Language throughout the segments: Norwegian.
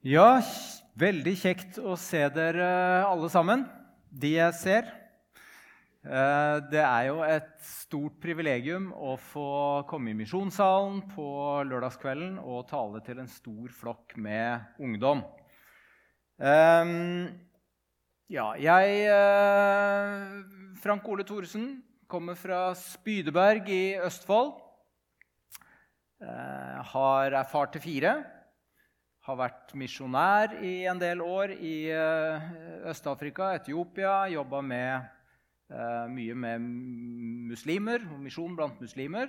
Ja, veldig kjekt å se dere alle sammen, de jeg ser. Eh, det er jo et stort privilegium å få komme i misjonssalen på lørdagskvelden og tale til en stor flokk med ungdom. Ehm, ja, jeg eh, Frank Ole Thoresen kommer fra Spydeberg i Østfold. Har har erfart til fire har vært misjonær i en del år i uh, Øst-Afrika, Etiopia. Jobba uh, mye med muslimer misjon blant muslimer.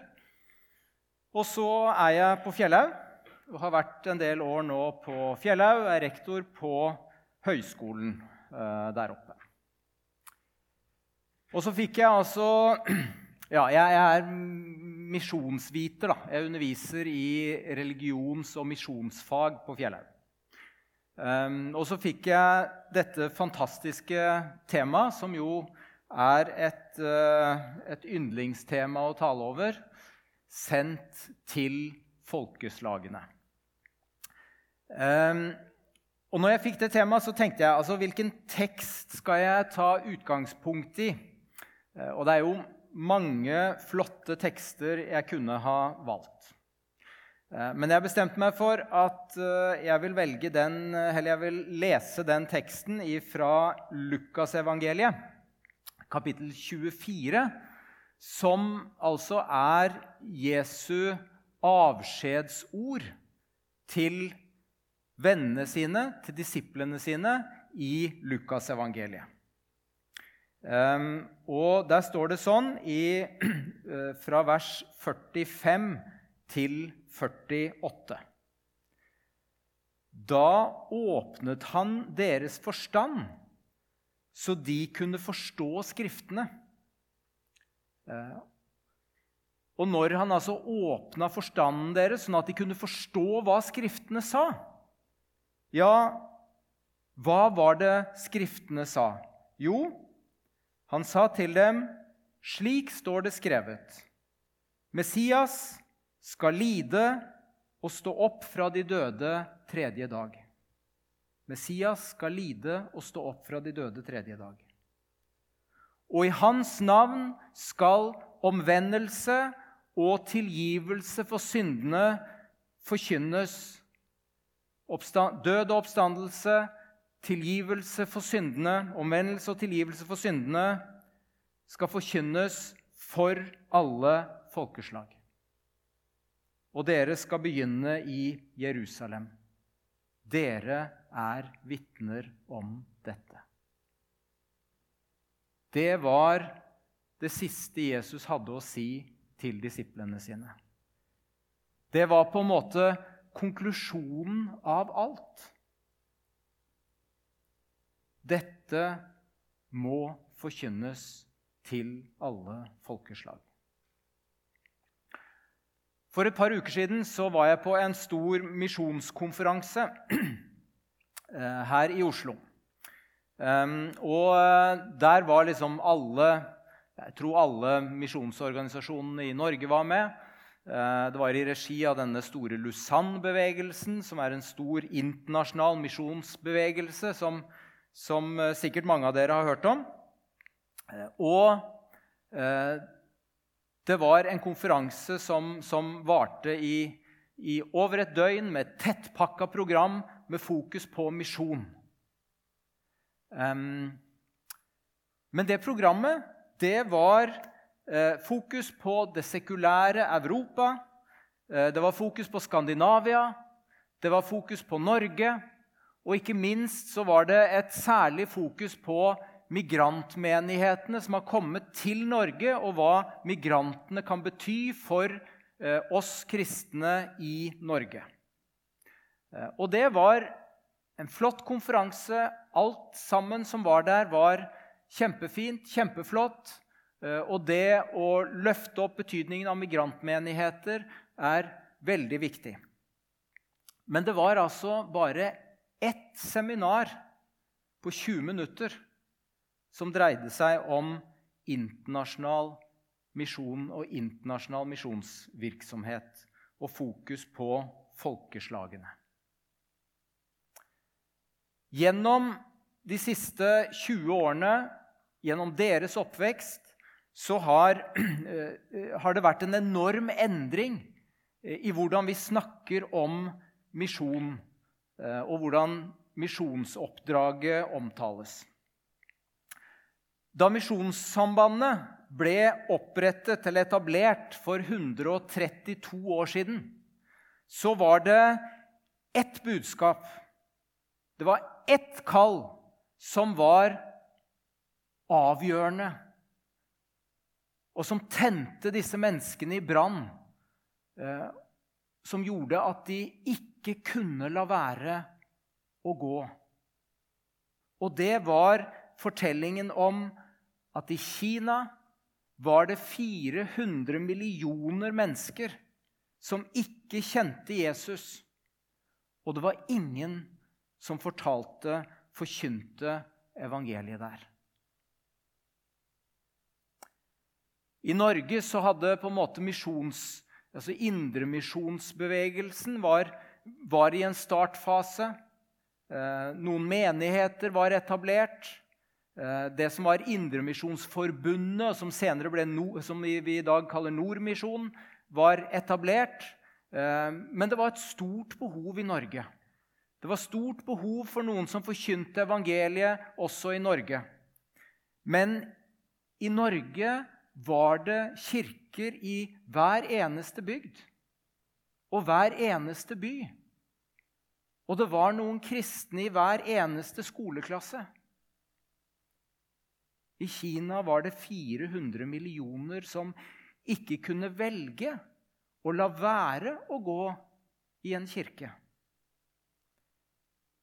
Og så er jeg på Fjellhaug har vært en del år nå på Fjellhaug. Er rektor på høyskolen uh, der oppe. Og så fikk jeg altså Ja, jeg er misjonsviter. da. Jeg underviser i religions- og misjonsfag på Fjellhaug. Um, og så fikk jeg dette fantastiske temaet, som jo er et, uh, et yndlingstema å tale over, sendt til folkeslagene. Um, og når jeg fikk det temaet, så tenkte jeg altså, hvilken tekst skal jeg ta utgangspunkt i? Uh, og det er jo mange flotte tekster jeg kunne ha valgt. Eh, men jeg bestemte meg for at eh, jeg vil, den, jeg vil lese den teksten fra Lukasevangeliet, kapittel 24, som altså er Jesu avskjedsord til vennene sine, til disiplene sine, i Lukasevangeliet. Um, og der står det sånn i, uh, fra vers 45 til 48. Da åpnet han deres forstand, så de kunne forstå Skriftene. Uh, og når han altså åpna forstanden deres, sånn at de kunne forstå hva Skriftene sa Ja, hva var det Skriftene sa? Jo, han sa til dem, 'Slik står det skrevet:" Messias skal lide og stå opp fra de døde tredje dag. Messias skal lide og stå opp fra de døde tredje dag. Og i hans navn skal omvendelse og tilgivelse for syndene forkynnes. Død og oppstandelse tilgivelse for syndene, omvendelse og tilgivelse for syndene, skal forkynnes for alle folkeslag. Og dere skal begynne i Jerusalem. Dere er vitner om dette. Det var det siste Jesus hadde å si til disiplene sine. Det var på en måte konklusjonen av alt. Dette må forkynnes til alle folkeslag. For et par uker siden var jeg på en stor misjonskonferanse eh, her i Oslo. Og eh, der var liksom alle Jeg tror alle misjonsorganisasjonene i Norge var med. Eh, det var i regi av denne store Lusann-bevegelsen, som er en stor internasjonal misjonsbevegelse som som eh, sikkert mange av dere har hørt om. Eh, og eh, det var en konferanse som, som varte i, i, over et døgn med et tettpakka program med fokus på misjon. Men det programmet det var fokus på det sekulære Europa. Det var fokus på Skandinavia. Det var fokus på Norge. Og ikke minst så var det et særlig fokus på migrantmenighetene som har kommet til Norge, og hva migrantene kan bety for eh, oss kristne i Norge. Eh, og det var en flott konferanse. Alt sammen som var der, var kjempefint, kjempeflott. Eh, og det å løfte opp betydningen av migrantmenigheter er veldig viktig. Men det var altså bare ett seminar på 20 minutter som dreide seg om internasjonal misjon og internasjonal misjonsvirksomhet og fokus på folkeslagene. Gjennom de siste 20 årene, gjennom deres oppvekst, så har, har det vært en enorm endring i hvordan vi snakker om misjon, og hvordan misjonsoppdraget omtales. Da Misjonssambandet ble opprettet eller etablert for 132 år siden, så var det ett budskap. Det var ett kall som var avgjørende, og som tente disse menneskene i brann. Som gjorde at de ikke kunne la være å gå. Og det var fortellingen om at i Kina var det 400 millioner mennesker som ikke kjente Jesus. Og det var ingen som fortalte, forkynte evangeliet der. I Norge så hadde på en måte misjons, altså Indremisjonsbevegelsen var, var i en startfase. Eh, noen menigheter var etablert. Eh, det som var Indremisjonsforbundet, som som vi i dag kaller Nordmisjonen, var etablert. Eh, men det var et stort behov i Norge. Det var stort behov for noen som forkynte evangeliet også i Norge. Men i Norge var det kirker i hver eneste bygd og hver eneste by. Og det var noen kristne i hver eneste skoleklasse. I Kina var det 400 millioner som ikke kunne velge å la være å gå i en kirke.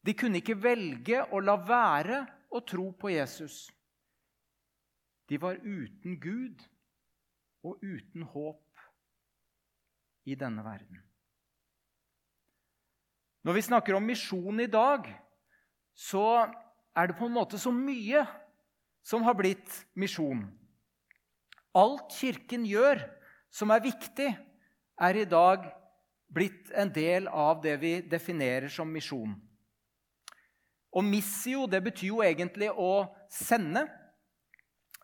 De kunne ikke velge å la være å tro på Jesus. De var uten Gud og uten håp i denne verden. Når vi snakker om misjon i dag, så er det på en måte så mye som har blitt misjon. Alt Kirken gjør som er viktig, er i dag blitt en del av det vi definerer som misjon. Og missio det betyr jo egentlig å sende.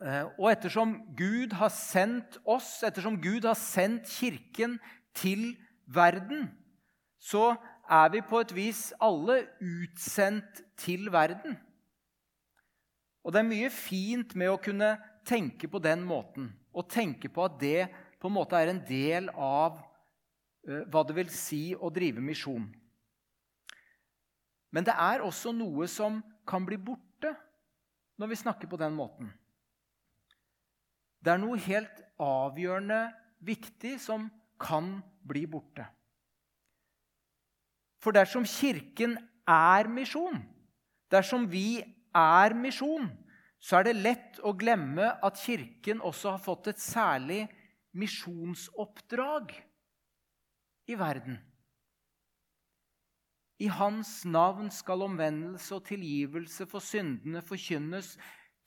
Eh, og ettersom Gud har sendt oss, ettersom Gud har sendt Kirken til verden, så er vi på et vis alle utsendt til verden. Og det er mye fint med å kunne tenke på den måten. Og tenke på at det på en måte er en del av uh, hva det vil si å drive misjon. Men det er også noe som kan bli borte når vi snakker på den måten. Det er noe helt avgjørende viktig som kan bli borte. For dersom Kirken er misjon, dersom vi er misjon, så er det lett å glemme at Kirken også har fått et særlig misjonsoppdrag i verden. I Hans navn skal omvendelse og tilgivelse for syndene forkynnes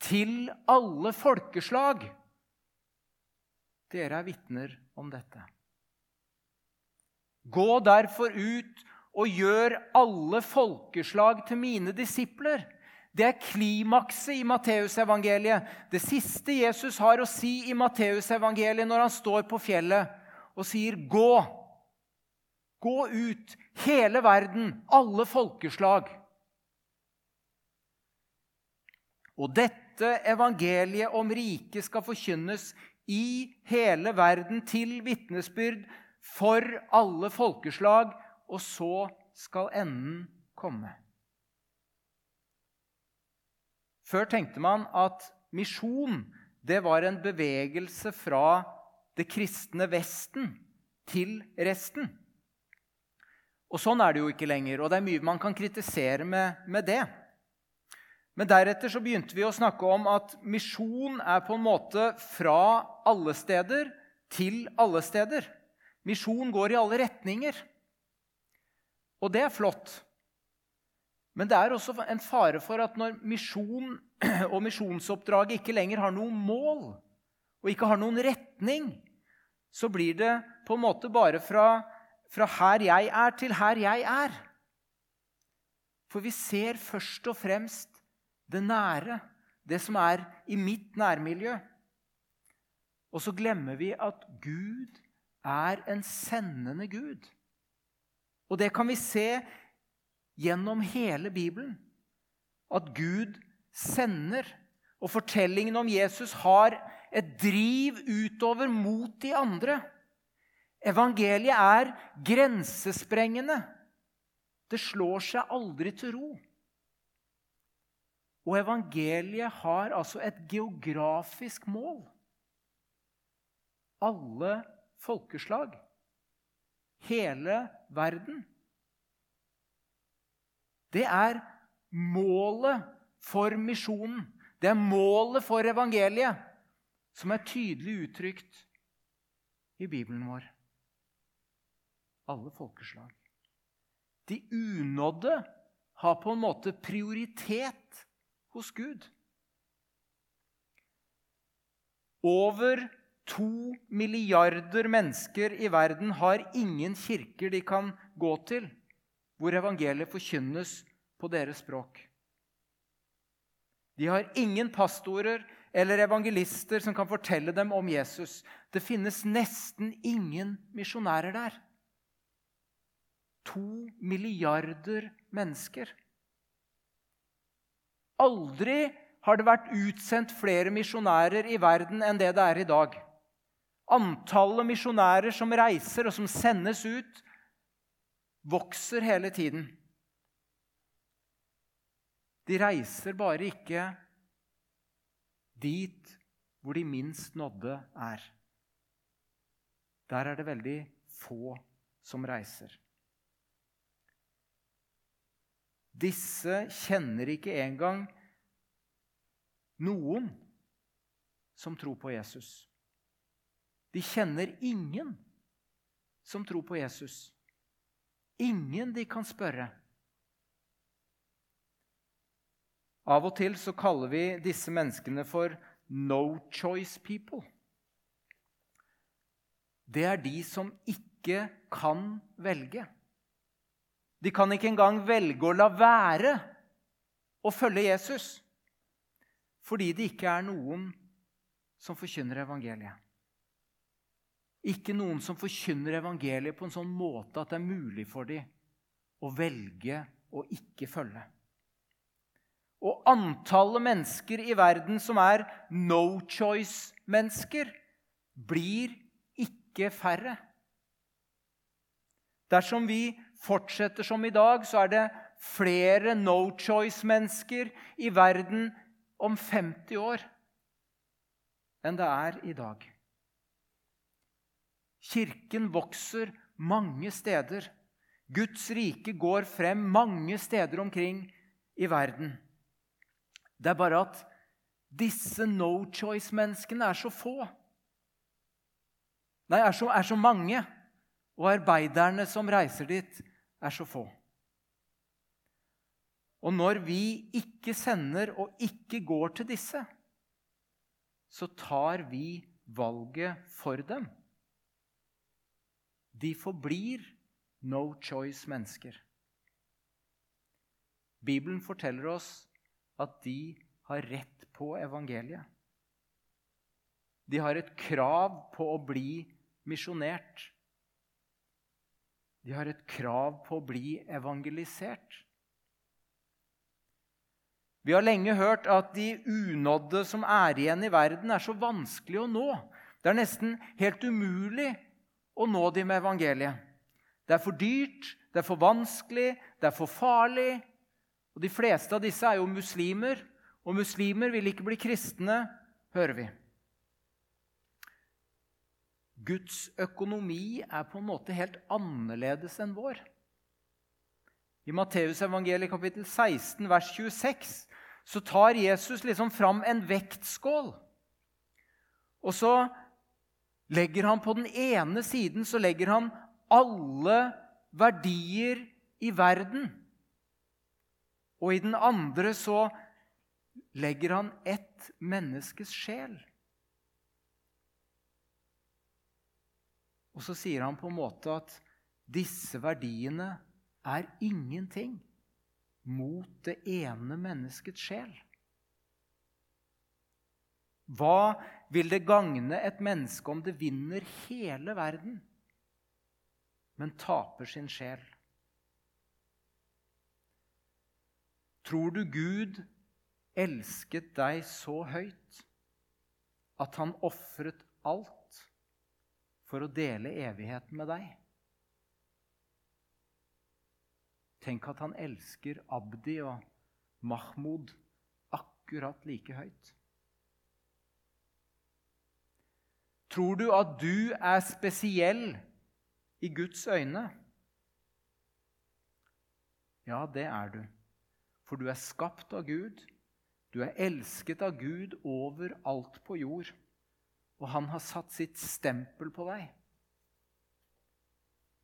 til alle folkeslag. Dere er vitner om dette. Gå derfor ut og gjør alle folkeslag til mine disipler det er klimakset i Matteusevangeliet. Det siste Jesus har å si i Matteusevangeliet når han står på fjellet og sier 'gå'. Gå ut, hele verden, alle folkeslag. Og dette evangeliet om riket skal forkynnes i hele verden til vitnesbyrd for alle folkeslag, og så skal enden komme. Før tenkte man at misjon det var en bevegelse fra det kristne Vesten til resten. Og Sånn er det jo ikke lenger, og det er mye man kan kritisere med, med det. Men deretter så begynte vi å snakke om at misjon er på en måte fra alle steder til alle steder. Misjon går i alle retninger. Og det er flott. Men det er også en fare for at når misjon og misjonsoppdraget ikke lenger har noe mål, og ikke har noen retning, så blir det på en måte bare fra, fra her jeg er, til her jeg er. For vi ser først og fremst det nære, det som er i mitt nærmiljø. Og så glemmer vi at Gud er en sendende Gud. Og det kan vi se gjennom hele Bibelen. At Gud sender. Og fortellingen om Jesus har et driv utover mot de andre. Evangeliet er grensesprengende. Det slår seg aldri til ro. Og evangeliet har altså et geografisk mål. Alle folkeslag. Hele verden. Det er målet for misjonen. Det er målet for evangeliet, som er tydelig uttrykt i Bibelen vår. Alle folkeslag. De unådde har på en måte prioritet hos Gud. Over to milliarder mennesker i verden har ingen kirker de kan gå til hvor evangeliet forkynnes på deres språk. De har ingen pastorer eller evangelister som kan fortelle dem om Jesus. Det finnes nesten ingen misjonærer der. To milliarder mennesker. Aldri har det vært utsendt flere misjonærer i verden enn det det er i dag. Antallet misjonærer som reiser og som sendes ut, vokser hele tiden. De reiser bare ikke dit hvor de minst nådde er. Der er det veldig få som reiser. Disse kjenner ikke engang noen som tror på Jesus. De kjenner ingen som tror på Jesus. Ingen de kan spørre. Av og til så kaller vi disse menneskene for no choice people. Det er de som ikke kan velge. De kan ikke engang velge å la være å følge Jesus fordi det ikke er noen som forkynner evangeliet. Ikke noen som forkynner evangeliet på en sånn måte at det er mulig for dem å velge å ikke følge. Og antallet mennesker i verden som er no choice-mennesker, blir ikke færre. Dersom vi fortsetter som i dag, så er det flere no choice-mennesker i verden om 50 år enn det er i dag. Kirken vokser mange steder. Guds rike går frem mange steder omkring i verden. Det er bare at disse no choice-menneskene er så få. Nei, er så, er så mange. Og arbeiderne som reiser dit, er så få. Og når vi ikke sender og ikke går til disse, så tar vi valget for dem. De forblir no choice-mennesker. Bibelen forteller oss at de har rett på evangeliet. De har et krav på å bli misjonert. De har et krav på å bli evangelisert. Vi har lenge hørt at de unådde som er igjen i verden, er så vanskelig å nå. Det er nesten helt umulig å nå dem med evangeliet. Det er for dyrt, det er for vanskelig, det er for farlig. Og De fleste av disse er jo muslimer, og muslimer vil ikke bli kristne, hører vi. Guds økonomi er på en måte helt annerledes enn vår. I Matteusevangeliet kapittel 16, vers 26, så tar Jesus liksom fram en vektskål. Og så legger han på den ene siden så legger han alle verdier i verden. Og i den andre så legger han ett menneskes sjel. Og så sier han på en måte at disse verdiene er ingenting mot det ene menneskets sjel? Hva vil det gagne et menneske om det vinner hele verden, men taper sin sjel? Tror du Gud elsket deg så høyt at han ofret alt for å dele evigheten med deg? Tenk at han elsker Abdi og Mahmoud akkurat like høyt. Tror du at du er spesiell i Guds øyne? Ja, det er du. For du er skapt av Gud. Du er elsket av Gud over alt på jord. Og han har satt sitt stempel på deg.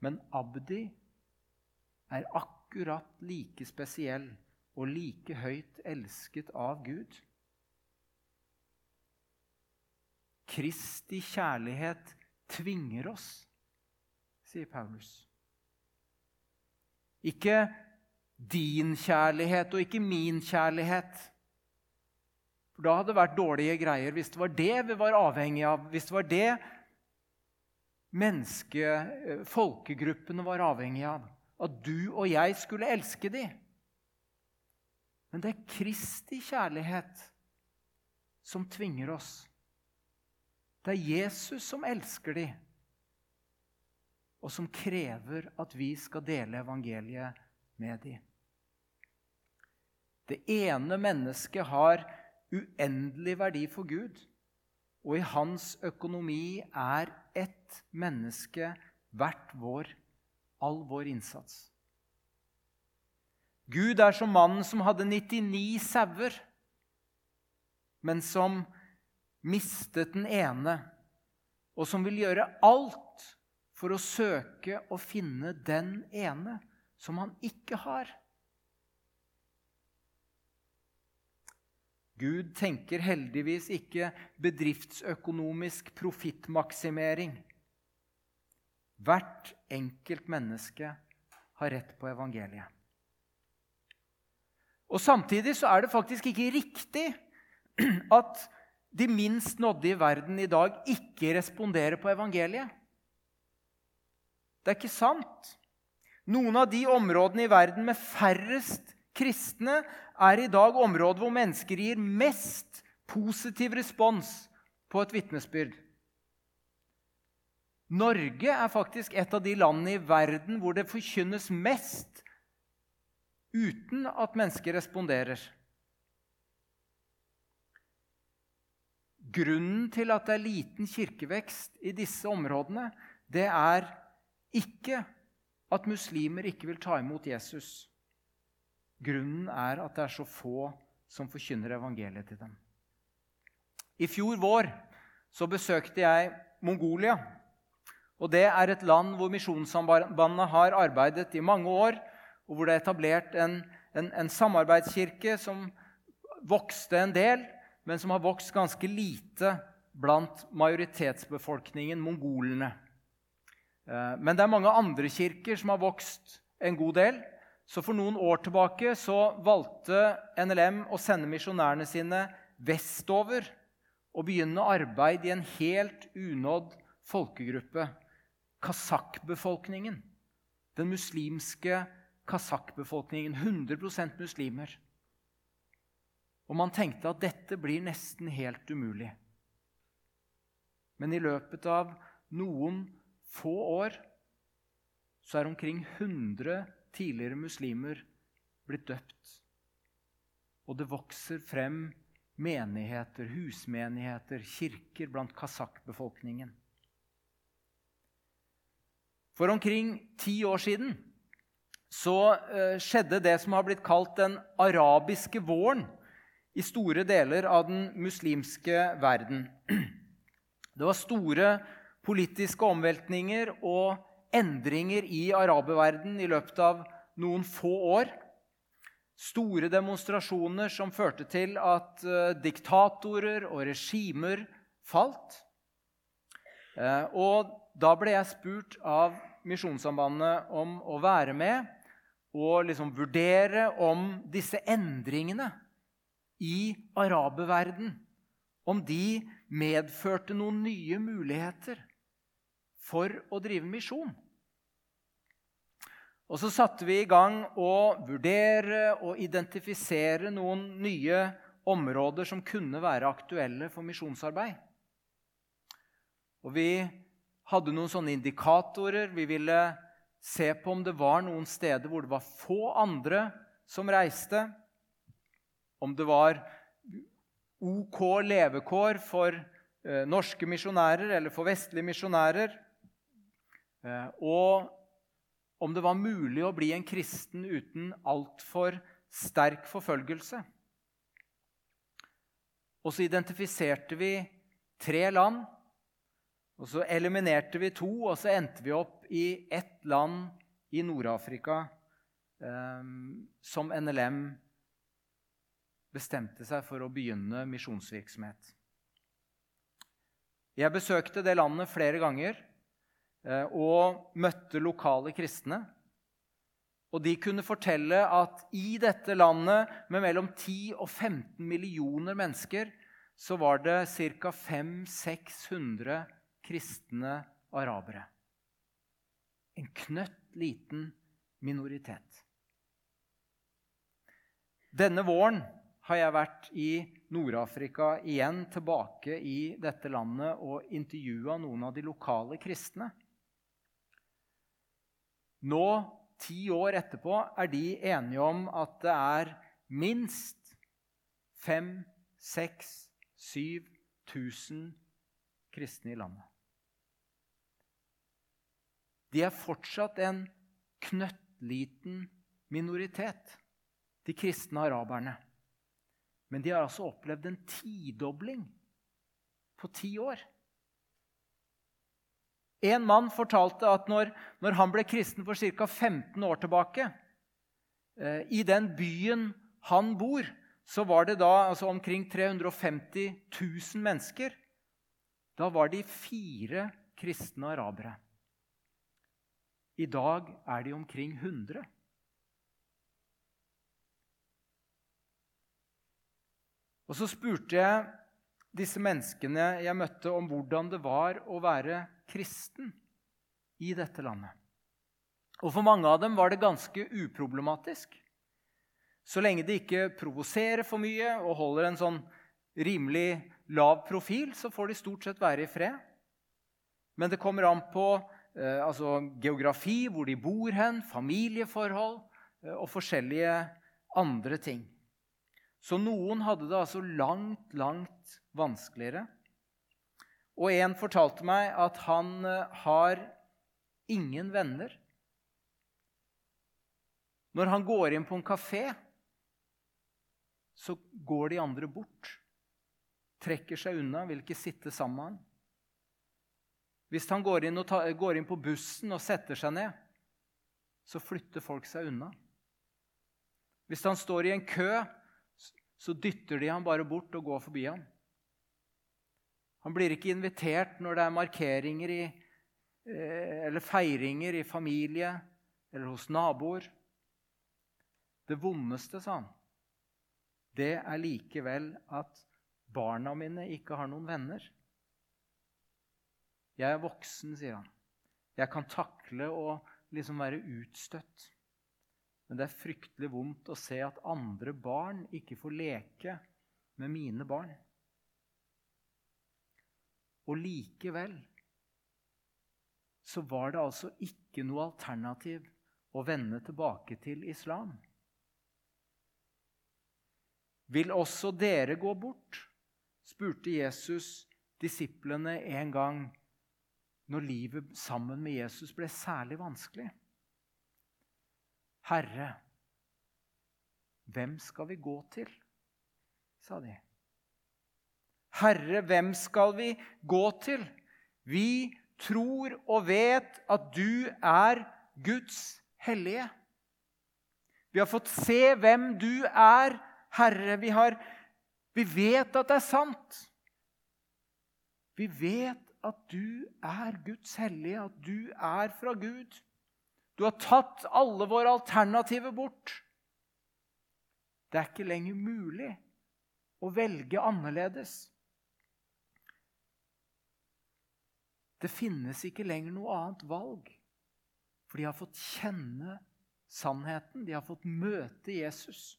Men Abdi er akkurat like spesiell og like høyt elsket av Gud. Kristi kjærlighet tvinger oss, sier Paulus. Ikke din kjærlighet og ikke min kjærlighet. For Da hadde det vært dårlige greier hvis det var det vi var avhengig av. Hvis det var det menneske, eh, folkegruppene var avhengig av. At du og jeg skulle elske dem. Men det er Kristi kjærlighet som tvinger oss. Det er Jesus som elsker dem, og som krever at vi skal dele evangeliet med dem. Det ene mennesket har uendelig verdi for Gud, og i hans økonomi er ett menneske verdt vår, all vår innsats. Gud er som mannen som hadde 99 sauer, men som mistet den ene, og som vil gjøre alt for å søke å finne den ene som han ikke har. Gud tenker heldigvis ikke bedriftsøkonomisk profittmaksimering. Hvert enkelt menneske har rett på evangeliet. Og Samtidig så er det faktisk ikke riktig at de minst nådde i verden i dag ikke responderer på evangeliet. Det er ikke sant. Noen av de områdene i verden med færrest kristne er i dag området hvor mennesker gir mest positiv respons på et vitnesbyrd. Norge er faktisk et av de landene i verden hvor det forkynnes mest uten at mennesker responderer. Grunnen til at det er liten kirkevekst i disse områdene, det er ikke at muslimer ikke vil ta imot Jesus. Grunnen er at det er så få som forkynner evangeliet til dem. I fjor vår så besøkte jeg Mongolia. Og Det er et land hvor Misjonssambandet har arbeidet i mange år, og hvor det er etablert en, en, en samarbeidskirke som vokste en del, men som har vokst ganske lite blant majoritetsbefolkningen, mongolene. Eh, men det er mange andre kirker som har vokst en god del. Så for noen år tilbake så valgte NLM å sende misjonærene sine vestover og begynne arbeid i en helt unådd folkegruppe kasakhbefolkningen. Den muslimske kasakhbefolkningen. 100% muslimer. Og man tenkte at dette blir nesten helt umulig. Men i løpet av noen få år så er omkring 100 tidligere muslimer blitt døpt. Og det vokser frem menigheter, husmenigheter, kirker blant kasakkbefolkningen. For omkring ti år siden så uh, skjedde det som har blitt kalt den arabiske våren i store deler av den muslimske verden. Det var store politiske omveltninger og endringer i araberverdenen i løpet av noen få år. Store demonstrasjoner som førte til at uh, diktatorer og regimer falt. Uh, og da ble jeg spurt av Misjonssambandet om å være med og liksom vurdere om disse endringene i araberverden om de medførte noen nye muligheter for å drive misjon. Og så satte vi i gang å vurdere og identifisere noen nye områder som kunne være aktuelle for misjonsarbeid. Og vi hadde noen sånne indikatorer. Vi ville se på om det var noen steder hvor det var få andre som reiste. Om det var OK levekår for eh, norske misjonærer eller for vestlige misjonærer. Eh, og om det var mulig å bli en kristen uten altfor sterk forfølgelse. Og så identifiserte vi tre land og Så eliminerte vi to, og så endte vi opp i ett land i Nord-Afrika eh, som NLM bestemte seg for å begynne misjonsvirksomhet. Jeg besøkte det landet flere ganger og møtte lokale kristne. Og de kunne fortelle at i dette landet med mellom 10 og 15 millioner mennesker så var det ca. 500-600 kristne arabere. En knøtt liten minoritet. Denne våren har jeg vært i Nord-Afrika igjen, tilbake i dette landet, og intervjua noen av de lokale kristne. Nå, ti år etterpå, er de enige om at det er minst fem, seks, syv tusen kristne i landet. De er fortsatt en knøttliten minoritet, de kristne araberne. Men de har altså opplevd en tidobling på ti år. En mann fortalte at når, når han ble kristen for ca. 15 år tilbake eh, I den byen han bor, så var det da altså omkring 350 000 mennesker. Da var de fire kristne arabere. I dag er de omkring 100. Og så spurte jeg disse menneskene jeg møtte, om hvordan det var å være kristen i dette landet. Og For mange av dem var det ganske uproblematisk. Så lenge de ikke provoserer for mye og holder en sånn rimelig lav profil, så får de stort sett være i fred. Men det kommer an på eh, altså geografi, hvor de bor hen, familieforhold eh, og forskjellige andre ting. Så noen hadde det altså langt, langt vanskeligere. Og en fortalte meg at han eh, har ingen venner. Når han går inn på en kafé, så går de andre bort. Trekker seg unna, vil ikke sitte sammen med han. Hvis han går inn, ta, går inn, på bussen og setter seg ned, så flytter folk seg unna. Hvis han står i en kø, så dytter de han bare bort og går forbi ham. Han blir ikke invitert når det er markeringer i, eh, eller feiringer i familie eller hos naboer. Det vondeste, sa han, det er likevel at barna mine ikke har noen venner. Jeg er voksen, sier han. Jeg kan takle å liksom være utstøtt. Men det er fryktelig vondt å se at andre barn ikke får leke med mine barn. Og likevel så var det altså ikke noe alternativ å vende tilbake til islam. Vil også dere gå bort? spurte Jesus disiplene en gang når livet sammen med Jesus ble særlig vanskelig. Herre, hvem skal vi gå til? sa de. Herre, hvem skal vi gå til? Vi tror og vet at du er Guds hellige. Vi har fått se hvem du er, Herre. Vi, har, vi vet at det er sant. Vi vet at du er Guds hellige, at du er fra Gud. Du har tatt alle våre alternativer bort. Det er ikke lenger mulig å velge annerledes. Det finnes ikke lenger noe annet valg, for de har fått kjenne sannheten. De har fått møte Jesus.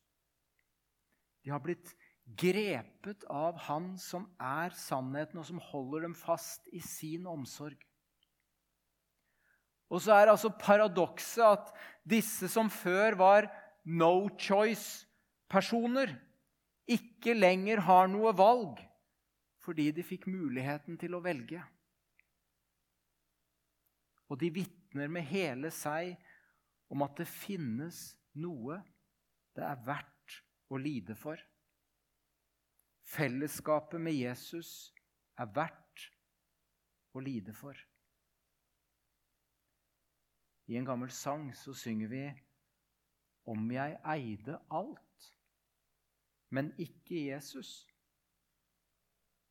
De har blitt grepet av Han som er sannheten, og som holder dem fast i sin omsorg. Og så er altså paradokset at disse som før var no choice-personer, ikke lenger har noe valg fordi de fikk muligheten til å velge. Og de vitner med hele seg om at det finnes noe det er verdt å lide for. Fellesskapet med Jesus er verdt å lide for. I en gammel sang så synger vi Om jeg eide alt, men ikke Jesus,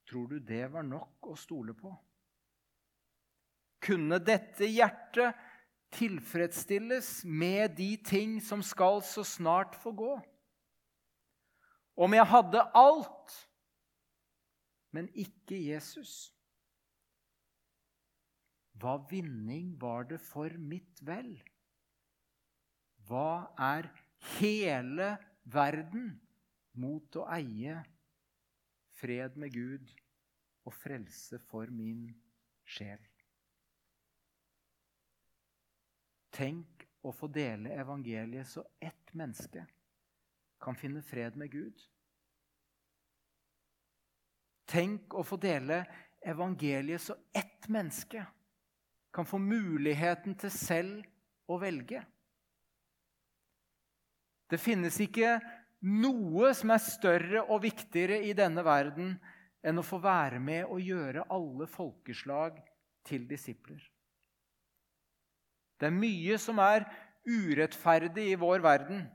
tror du det var nok å stole på? Kunne dette hjertet tilfredsstilles med de ting som skal så snart få gå? Om jeg hadde alt, men ikke Jesus, hva vinning var det for mitt vel? Hva er hele verden mot å eie fred med Gud og frelse for min sjel? Tenk å få dele evangeliet så ett menneske kan finne fred med Gud. Tenk å få dele evangeliet så ett menneske kan få muligheten til selv å velge. Det finnes ikke noe som er større og viktigere i denne verden enn å få være med og gjøre alle folkeslag til disipler. Det er mye som er urettferdig i vår verden.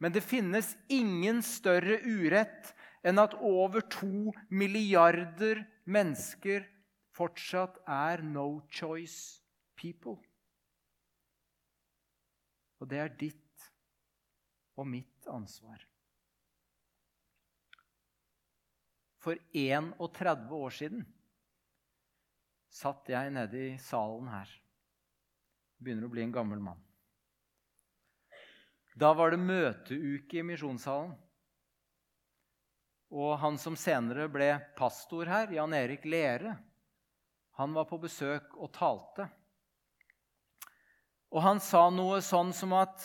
Men det finnes ingen større urett enn at over to milliarder mennesker fortsatt er no choice people. Og det er ditt og mitt ansvar. For 31 år siden satt jeg nede i salen her. Begynner å bli en gammel mann. Da var det møteuke i misjonssalen. Og han som senere ble pastor her, Jan Erik Lere, han var på besøk og talte. Og han sa noe sånn som at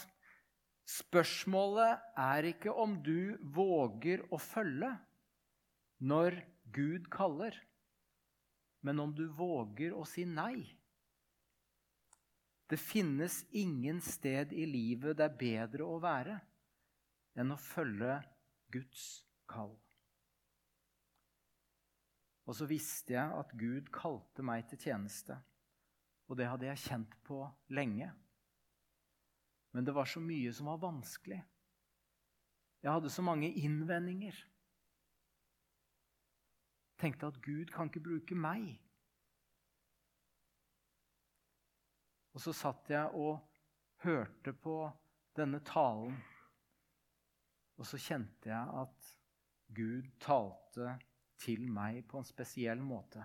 spørsmålet er ikke om du våger å følge når Gud kaller, men om du våger å si nei. Det finnes ingen sted i livet det er bedre å være enn å følge Guds kall. Og så visste jeg at Gud kalte meg til tjeneste. Og det hadde jeg kjent på lenge. Men det var så mye som var vanskelig. Jeg hadde så mange innvendinger. Tenkte at Gud kan ikke bruke meg. Og så satt jeg og hørte på denne talen. Og så kjente jeg at Gud talte til meg på en spesiell måte.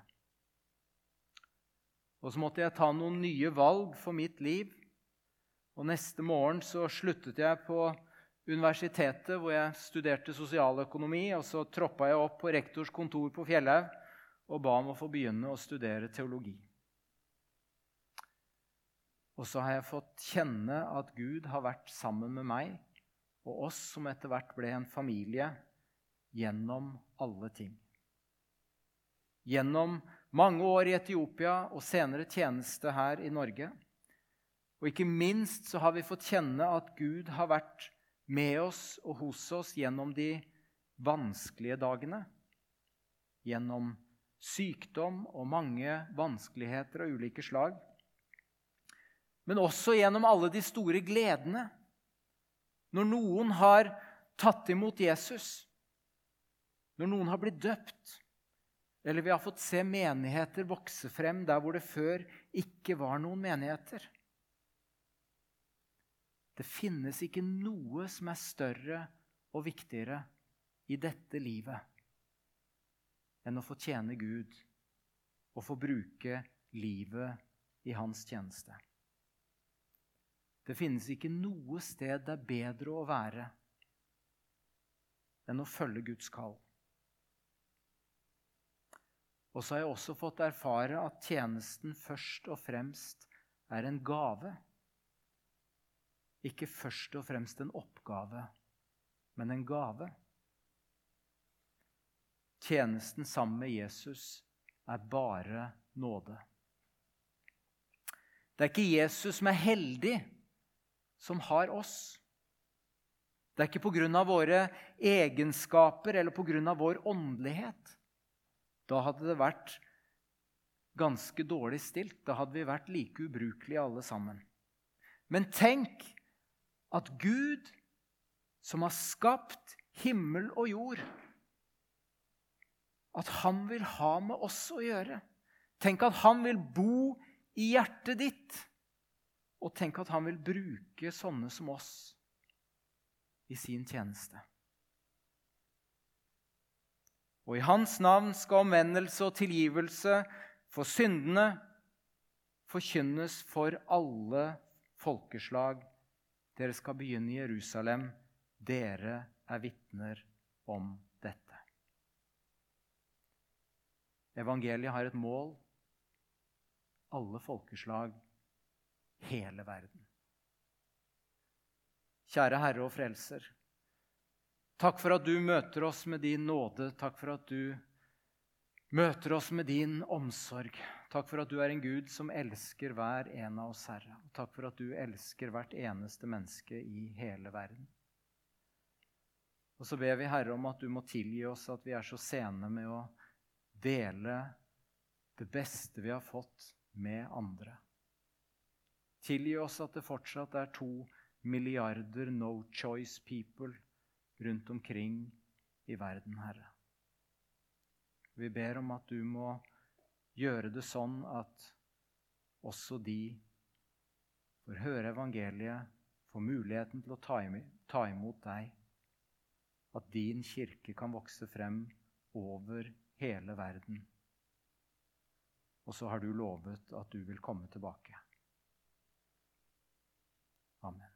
Og så måtte jeg ta noen nye valg for mitt liv. Og neste morgen så sluttet jeg på universitetet, hvor jeg studerte sosialøkonomi. Og så troppa jeg opp på rektors kontor på Fjellhaug og ba om å få begynne å studere teologi. Og så har jeg fått kjenne at Gud har vært sammen med meg og oss som etter hvert ble en familie, gjennom alle ting. Gjennom mange år i Etiopia og senere tjeneste her i Norge. Og ikke minst så har vi fått kjenne at Gud har vært med oss og hos oss gjennom de vanskelige dagene. Gjennom sykdom og mange vanskeligheter av ulike slag. Men også gjennom alle de store gledene. Når noen har tatt imot Jesus, når noen har blitt døpt, eller vi har fått se menigheter vokse frem der hvor det før ikke var noen menigheter. Det finnes ikke noe som er større og viktigere i dette livet enn å få tjene Gud og få bruke livet i hans tjeneste. Det finnes ikke noe sted det er bedre å være enn å følge Guds kall. Og så har jeg også fått erfare at tjenesten først og fremst er en gave. Ikke først og fremst en oppgave, men en gave. Tjenesten sammen med Jesus er bare nåde. Det er ikke Jesus som er heldig, som har oss. Det er ikke pga. våre egenskaper eller pga. vår åndelighet. Da hadde det vært ganske dårlig stilt. Da hadde vi vært like ubrukelige alle sammen. Men tenk at Gud, som har skapt himmel og jord At han vil ha med oss å gjøre. Tenk at han vil bo i hjertet ditt. Og tenk at han vil bruke sånne som oss i sin tjeneste. Og i hans navn skal omvendelse og tilgivelse for syndene forkynnes for alle folkeslag. Dere skal begynne i Jerusalem. Dere er vitner om dette. Evangeliet har et mål. Alle folkeslag, hele verden. Kjære Herre og Frelser. Takk for at du møter oss med din nåde. Takk for at du møter oss med din omsorg. Takk for at du er en Gud som elsker hver en av oss, Herre. Takk for at du elsker hvert eneste menneske i hele verden. Og så ber vi, Herre, om at du må tilgi oss at vi er så sene med å dele det beste vi har fått, med andre. Tilgi oss at det fortsatt er to milliarder no choice people rundt omkring i verden, Herre. Vi ber om at du må gjøre det sånn at også de får høre evangeliet, får muligheten til å ta imot deg. At din kirke kan vokse frem over hele verden. Og så har du lovet at du vil komme tilbake. Amen.